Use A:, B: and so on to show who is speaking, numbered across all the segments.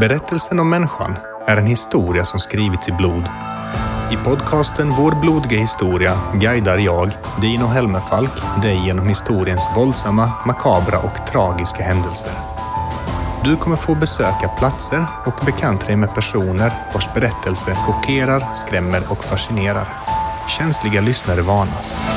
A: Berättelsen om människan är en historia som skrivits i blod. I podcasten Vår blodiga historia guidar jag, Dino Helmerfalk, dig genom historiens våldsamma, makabra och tragiska händelser. Du kommer få besöka platser och bekanta dig med personer vars berättelse chockerar, skrämmer och fascinerar. Känsliga lyssnare varnas.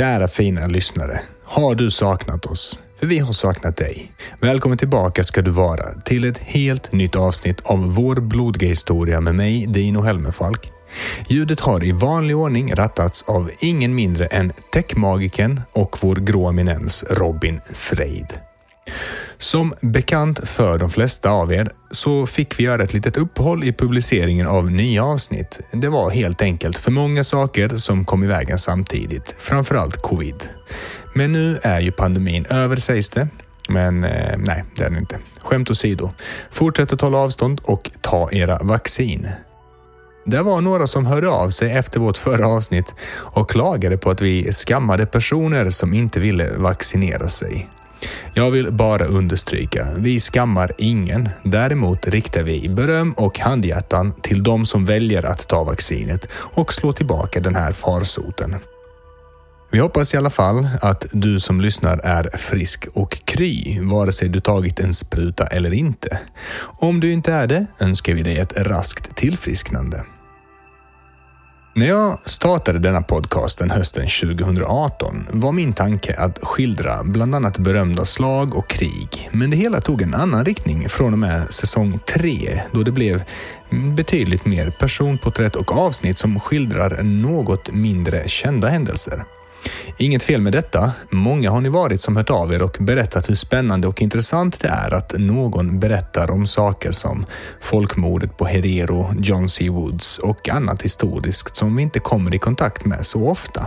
A: Kära fina lyssnare. Har du saknat oss? För vi har saknat dig. Välkommen tillbaka ska du vara till ett helt nytt avsnitt av Vår blodiga historia med mig, Dino Helmerfalk. Ljudet har i vanlig ordning rattats av ingen mindre än techmagikern och vår grå eminens Robin Freid. Som bekant för de flesta av er så fick vi göra ett litet uppehåll i publiceringen av nya avsnitt. Det var helt enkelt för många saker som kom i vägen samtidigt, framförallt covid. Men nu är ju pandemin över sägs det. Men eh, nej, det är den inte. Skämt åsido. Fortsätt att hålla avstånd och ta era vaccin. Det var några som hörde av sig efter vårt förra avsnitt och klagade på att vi skammade personer som inte ville vaccinera sig. Jag vill bara understryka, vi skammar ingen. Däremot riktar vi beröm och handhjärtan till de som väljer att ta vaccinet och slå tillbaka den här farsoten. Vi hoppas i alla fall att du som lyssnar är frisk och kry, vare sig du tagit en spruta eller inte. Om du inte är det önskar vi dig ett raskt tillfrisknande. När jag startade denna podcasten hösten 2018 var min tanke att skildra bland annat berömda slag och krig. Men det hela tog en annan riktning från och med säsong 3 då det blev betydligt mer personporträtt och avsnitt som skildrar något mindre kända händelser. Inget fel med detta. Många har ni varit som hört av er och berättat hur spännande och intressant det är att någon berättar om saker som folkmordet på Herero, John C. Woods och annat historiskt som vi inte kommer i kontakt med så ofta.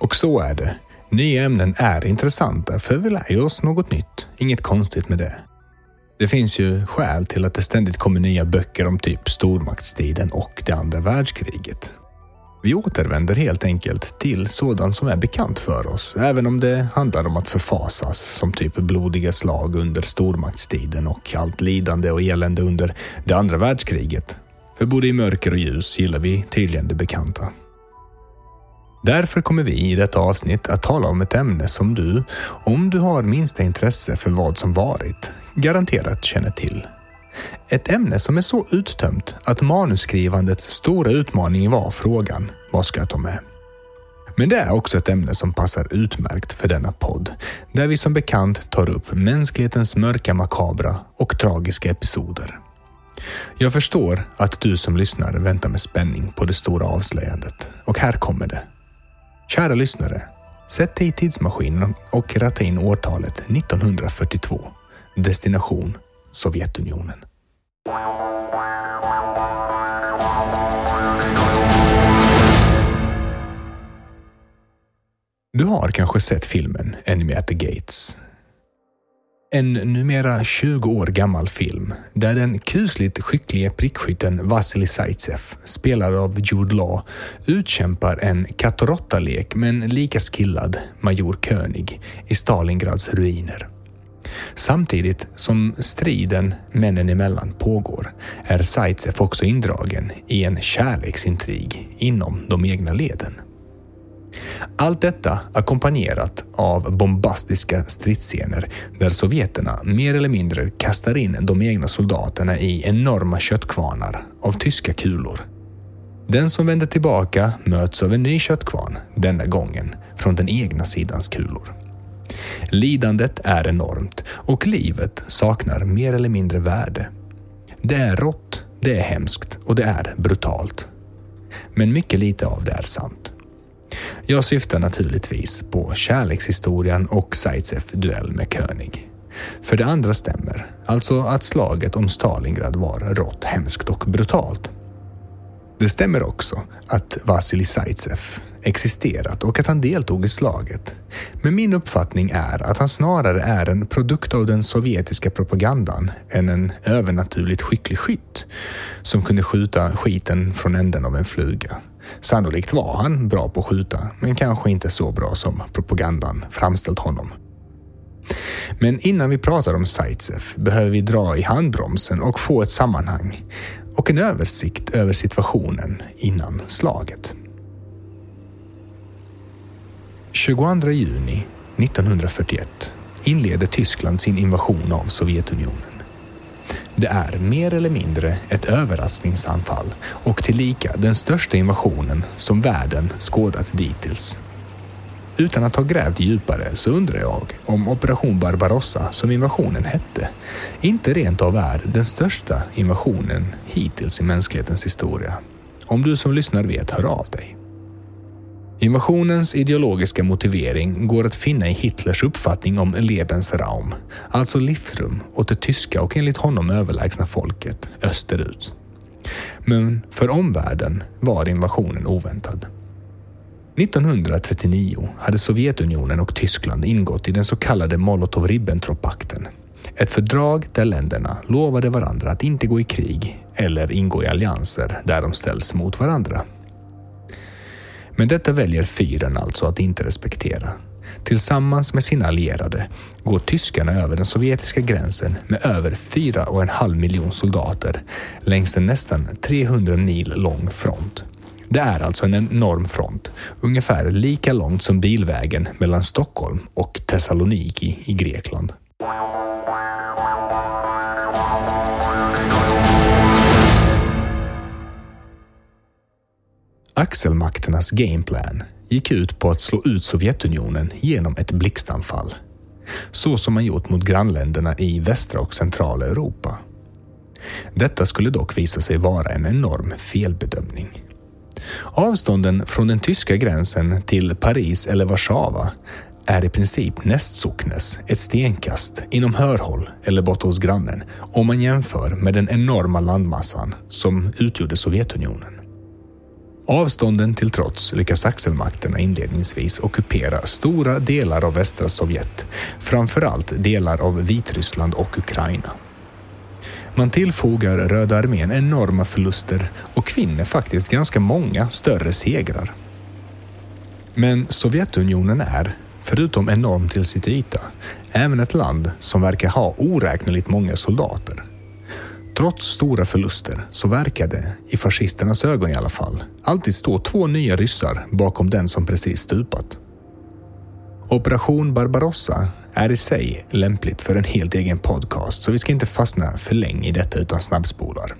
A: Och så är det. Nya ämnen är intressanta för vi lär ju oss något nytt. Inget konstigt med det. Det finns ju skäl till att det ständigt kommer nya böcker om typ stormaktstiden och det andra världskriget. Vi återvänder helt enkelt till sådant som är bekant för oss, även om det handlar om att förfasas, som typ blodiga slag under stormaktstiden och allt lidande och elände under det andra världskriget. För både i mörker och ljus gillar vi tydligen det bekanta. Därför kommer vi i detta avsnitt att tala om ett ämne som du, om du har minsta intresse för vad som varit, garanterat känner till. Ett ämne som är så uttömt att manusskrivandets stora utmaning var frågan vad ska jag ta med? Men det är också ett ämne som passar utmärkt för denna podd, där vi som bekant tar upp mänsklighetens mörka makabra och tragiska episoder. Jag förstår att du som lyssnar väntar med spänning på det stora avslöjandet och här kommer det. Kära lyssnare, sätt dig i tidsmaskinen och ratta in årtalet 1942. Destination Sovjetunionen. Du har kanske sett filmen Enemy at the Gates. En numera 20 år gammal film där den kusligt skicklige prickskytten Vasily Zaitsev, spelad av Jude Law, utkämpar en katt och lek med en lika skillad major König i Stalingrads ruiner. Samtidigt som striden männen emellan pågår är Zaitsev också indragen i en kärleksintrig inom de egna leden. Allt detta ackompanjerat av bombastiska stridsscener där sovjeterna mer eller mindre kastar in de egna soldaterna i enorma köttkvarnar av tyska kulor. Den som vänder tillbaka möts av en ny köttkvarn, denna gången från den egna sidans kulor. Lidandet är enormt och livet saknar mer eller mindre värde. Det är rått, det är hemskt och det är brutalt. Men mycket lite av det är sant. Jag syftar naturligtvis på kärlekshistorien och Zaitsev duell med König. För det andra stämmer, alltså att slaget om Stalingrad var rått, hemskt och brutalt. Det stämmer också att Vasilij Zaitsev existerat och att han deltog i slaget. Men min uppfattning är att han snarare är en produkt av den sovjetiska propagandan än en övernaturligt skicklig skytt som kunde skjuta skiten från änden av en fluga. Sannolikt var han bra på att skjuta, men kanske inte så bra som propagandan framställt honom. Men innan vi pratar om Zaitsev behöver vi dra i handbromsen och få ett sammanhang och en översikt över situationen innan slaget. 22 juni 1941 inleder Tyskland sin invasion av Sovjetunionen. Det är mer eller mindre ett överraskningsanfall och tillika den största invasionen som världen skådat dittills. Utan att ha grävt djupare så undrar jag om Operation Barbarossa, som invasionen hette, inte rent av är den största invasionen hittills i mänsklighetens historia. Om du som lyssnar vet, hör av dig. Invasionens ideologiska motivering går att finna i Hitlers uppfattning om Lebensraum, alltså livsrum åt det tyska och enligt honom överlägsna folket österut. Men för omvärlden var invasionen oväntad. 1939 hade Sovjetunionen och Tyskland ingått i den så kallade Molotov-Ribbentrop-pakten. Ett fördrag där länderna lovade varandra att inte gå i krig eller ingå i allianser där de ställs mot varandra. Men detta väljer fyren alltså att inte respektera. Tillsammans med sina allierade går tyskarna över den sovjetiska gränsen med över 4,5 miljon soldater längs en nästan 300 mil lång front. Det är alltså en enorm front, ungefär lika långt som bilvägen mellan Stockholm och Thessaloniki i Grekland. Axelmakternas gameplan gick ut på att slå ut Sovjetunionen genom ett blixtanfall. Så som man gjort mot grannländerna i västra och centrala Europa. Detta skulle dock visa sig vara en enorm felbedömning. Avstånden från den tyska gränsen till Paris eller Warszawa är i princip nästsocknes, ett stenkast, inom hörhåll eller borta hos grannen om man jämför med den enorma landmassan som utgjorde Sovjetunionen. Avstånden till trots lyckas axelmakterna inledningsvis ockupera stora delar av västra Sovjet, framförallt delar av Vitryssland och Ukraina. Man tillfogar Röda armén enorma förluster och vinner faktiskt ganska många större segrar. Men Sovjetunionen är, förutom enorm till sitt yta, även ett land som verkar ha oräkneligt många soldater. Trots stora förluster så verkar det, i fascisternas ögon i alla fall, alltid stå två nya ryssar bakom den som precis stupat. Operation Barbarossa är i sig lämpligt för en helt egen podcast så vi ska inte fastna för länge i detta utan snabbspolar.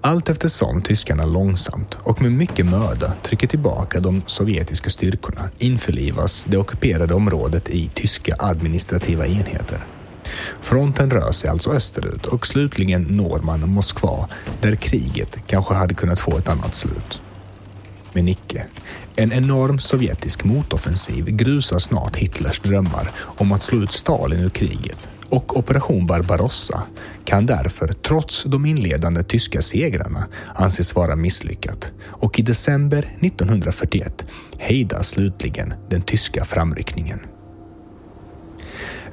A: Allt eftersom tyskarna långsamt och med mycket möda trycker tillbaka de sovjetiska styrkorna införlivas det ockuperade området i tyska administrativa enheter. Fronten rör sig alltså österut och slutligen når man Moskva där kriget kanske hade kunnat få ett annat slut. Men icke. En enorm sovjetisk motoffensiv grusar snart Hitlers drömmar om att slå ut Stalin ur kriget och Operation Barbarossa kan därför, trots de inledande tyska segrarna, anses vara misslyckat och i december 1941 hejdas slutligen den tyska framryckningen.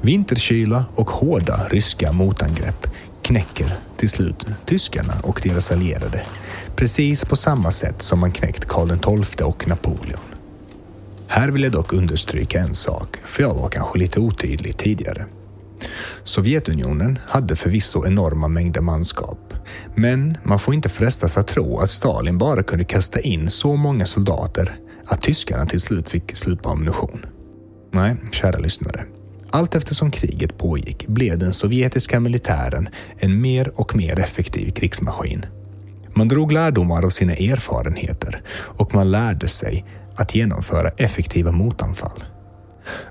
A: Vinterkyla och hårda ryska motangrepp knäcker till slut tyskarna och deras allierade precis på samma sätt som man knäckt Karl XII och Napoleon. Här vill jag dock understryka en sak, för jag var kanske lite otydlig tidigare. Sovjetunionen hade förvisso enorma mängder manskap, men man får inte frestas att tro att Stalin bara kunde kasta in så många soldater att tyskarna till slut fick slut på ammunition. Nej, kära lyssnare. Allt eftersom kriget pågick blev den sovjetiska militären en mer och mer effektiv krigsmaskin. Man drog lärdomar av sina erfarenheter och man lärde sig att genomföra effektiva motanfall.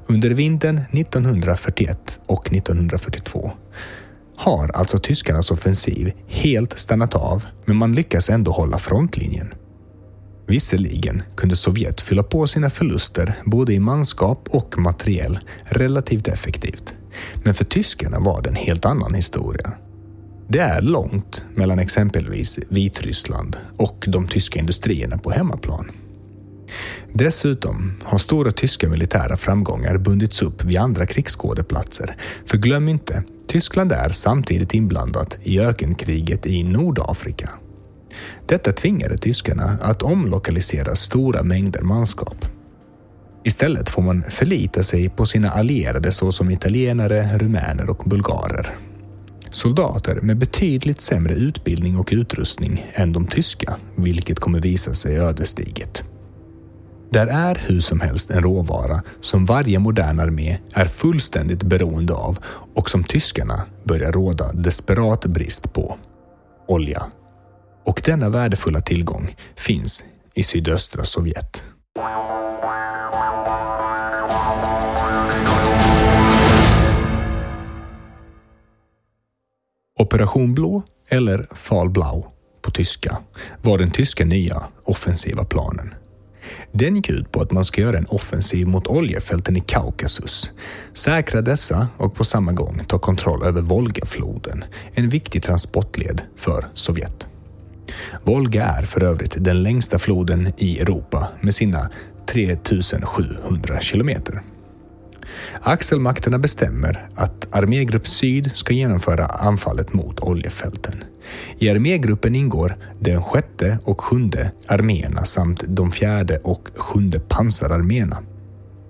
A: Under vintern 1941 och 1942 har alltså tyskarnas offensiv helt stannat av, men man lyckas ändå hålla frontlinjen. Visserligen kunde Sovjet fylla på sina förluster både i manskap och materiell relativt effektivt. Men för tyskarna var det en helt annan historia. Det är långt mellan exempelvis Vitryssland och de tyska industrierna på hemmaplan. Dessutom har stora tyska militära framgångar bundits upp vid andra krigsskådeplatser. För glöm inte, Tyskland är samtidigt inblandat i ökenkriget i Nordafrika. Detta tvingade tyskarna att omlokalisera stora mängder manskap. Istället får man förlita sig på sina allierade såsom italienare, rumäner och bulgarer. Soldater med betydligt sämre utbildning och utrustning än de tyska, vilket kommer visa sig ödesdigert. Där är hur som helst en råvara som varje modern armé är fullständigt beroende av och som tyskarna börjar råda desperat brist på. Olja. Och denna värdefulla tillgång finns i sydöstra Sovjet. Operation Blå, eller Fall Blau på tyska, var den tyska nya offensiva planen. Den gick ut på att man ska göra en offensiv mot oljefälten i Kaukasus, säkra dessa och på samma gång ta kontroll över Volgafloden, en viktig transportled för Sovjet. Volga är för övrigt den längsta floden i Europa med sina 3700 kilometer. Axelmakterna bestämmer att Armégrupp Syd ska genomföra anfallet mot oljefälten. I armégruppen ingår den sjätte och sjunde arméerna samt de fjärde och sjunde pansararméerna.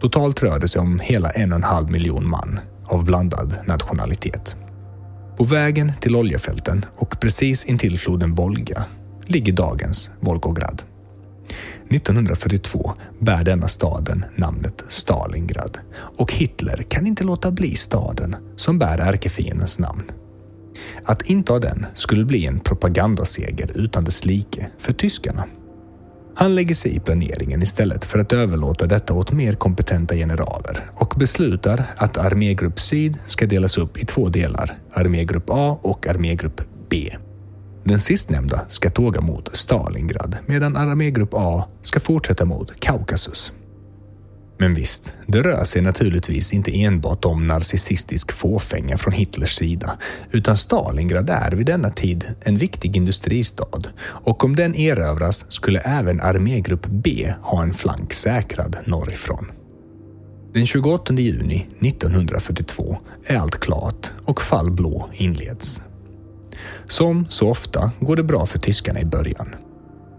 A: Totalt rör det sig om hela en och en halv miljon man av blandad nationalitet. På vägen till oljefälten och precis intill floden Volga ligger dagens Volgograd. 1942 bär denna staden namnet Stalingrad och Hitler kan inte låta bli staden som bär ärkefiendens namn. Att inta den skulle bli en propagandaseger utan dess like för tyskarna. Han lägger sig i planeringen istället för att överlåta detta åt mer kompetenta generaler och beslutar att armégrupp Syd ska delas upp i två delar, armégrupp A och armégrupp B. Den sistnämnda ska tåga mot Stalingrad medan armégrupp A ska fortsätta mot Kaukasus. Men visst, det rör sig naturligtvis inte enbart om narcissistisk fåfänga från Hitlers sida, utan Stalingrad är vid denna tid en viktig industristad och om den erövras skulle även armégrupp B ha en flank säkrad norrifrån. Den 28 juni 1942 är allt klart och Fall blå inleds. Som så ofta går det bra för tyskarna i början.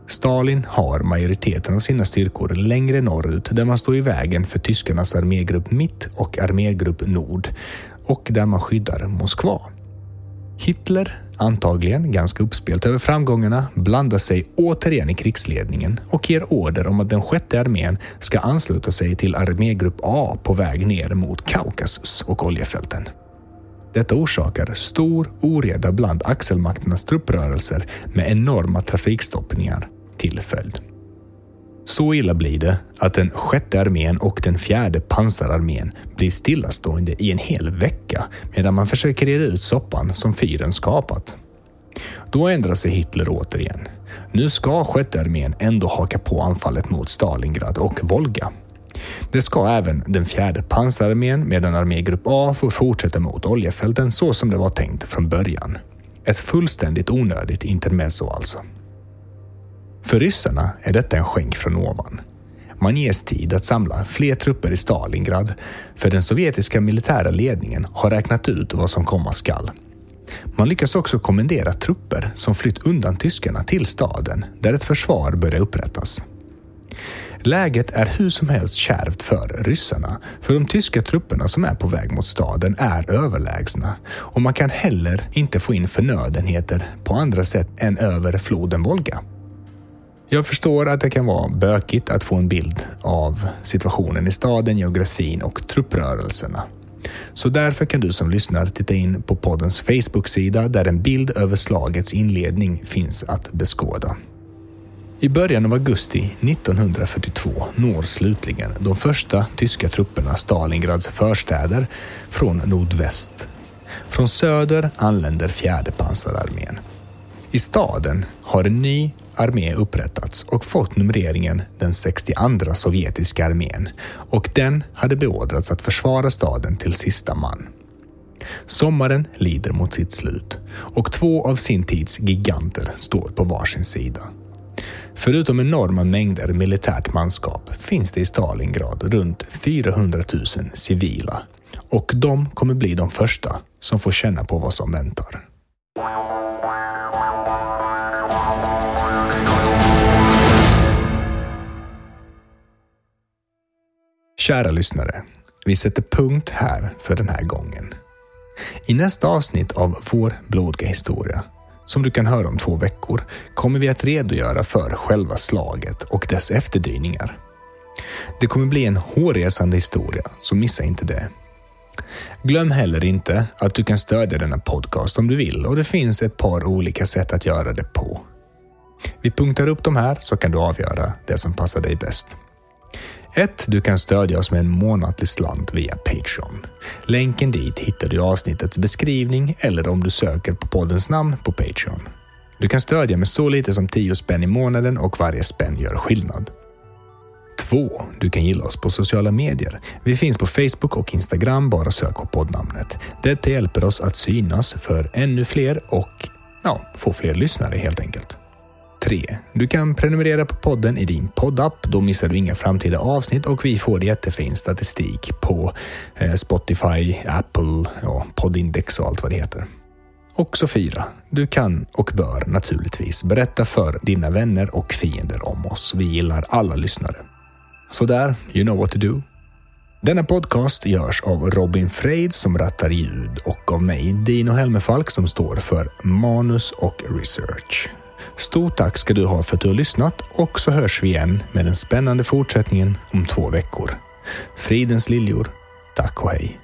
A: Stalin har majoriteten av sina styrkor längre norrut där man står i vägen för tyskarnas armégrupp Mitt och armégrupp Nord och där man skyddar Moskva. Hitler, antagligen ganska uppspelt över framgångarna, blandar sig återigen i krigsledningen och ger order om att den sjätte armén ska ansluta sig till armégrupp A på väg ner mot Kaukasus och oljefälten. Detta orsakar stor oreda bland axelmakternas trupprörelser med enorma trafikstoppningar till följd. Så illa blir det att den sjätte armén och den fjärde pansararmén blir stillastående i en hel vecka medan man försöker reda ut soppan som fyren skapat. Då ändrar sig Hitler återigen. Nu ska sjätte armén ändå haka på anfallet mot Stalingrad och Volga. Det ska även den fjärde pansararmén medan armégrupp A får fortsätta mot oljefälten så som det var tänkt från början. Ett fullständigt onödigt intermezzo alltså. För ryssarna är detta en skänk från ovan. Man ges tid att samla fler trupper i Stalingrad för den sovjetiska militära ledningen har räknat ut vad som komma skall. Man lyckas också kommendera trupper som flytt undan tyskarna till staden där ett försvar börjar upprättas. Läget är hur som helst kärvt för ryssarna, för de tyska trupperna som är på väg mot staden är överlägsna och man kan heller inte få in förnödenheter på andra sätt än över floden Volga. Jag förstår att det kan vara bökigt att få en bild av situationen i staden, geografin och trupprörelserna. Så därför kan du som lyssnar titta in på poddens Facebook-sida där en bild över slagets inledning finns att beskåda. I början av augusti 1942 når slutligen de första tyska trupperna Stalingrads förstäder från nordväst. Från söder anländer fjärde pansararmén. I staden har en ny armé upprättats och fått numreringen den 62 sovjetiska armén och den hade beordrats att försvara staden till sista man. Sommaren lider mot sitt slut och två av sin tids giganter står på varsin sida. Förutom enorma mängder militärt manskap finns det i Stalingrad runt 400 000 civila och de kommer bli de första som får känna på vad som väntar. Kära lyssnare, vi sätter punkt här för den här gången. I nästa avsnitt av vår blodiga historia, som du kan höra om två veckor, kommer vi att redogöra för själva slaget och dess efterdyningar. Det kommer bli en hårresande historia, så missa inte det. Glöm heller inte att du kan stödja denna podcast om du vill och det finns ett par olika sätt att göra det på. Vi punktar upp de här så kan du avgöra det som passar dig bäst. 1. Du kan stödja oss med en månatlig slant via Patreon. Länken dit hittar du i avsnittets beskrivning eller om du söker på poddens namn på Patreon. Du kan stödja med så lite som 10 spänn i månaden och varje spänn gör skillnad. 2. Du kan gilla oss på sociala medier. Vi finns på Facebook och Instagram, bara sök på poddnamnet. Detta hjälper oss att synas för ännu fler och ja, få fler lyssnare helt enkelt. 3. Du kan prenumerera på podden i din poddapp. Då missar du inga framtida avsnitt och vi får jättefin statistik på eh, Spotify, Apple, ja, Poddindex och allt vad det heter. Och så 4. Du kan och bör naturligtvis berätta för dina vänner och fiender om oss. Vi gillar alla lyssnare. Så där, you know what to do. Denna podcast görs av Robin Freid som rattar ljud och av mig, Dino Helmefalk, som står för manus och research. Stort tack ska du ha för att du har lyssnat och så hörs vi igen med den spännande fortsättningen om två veckor. Fridens liljor. Tack och hej.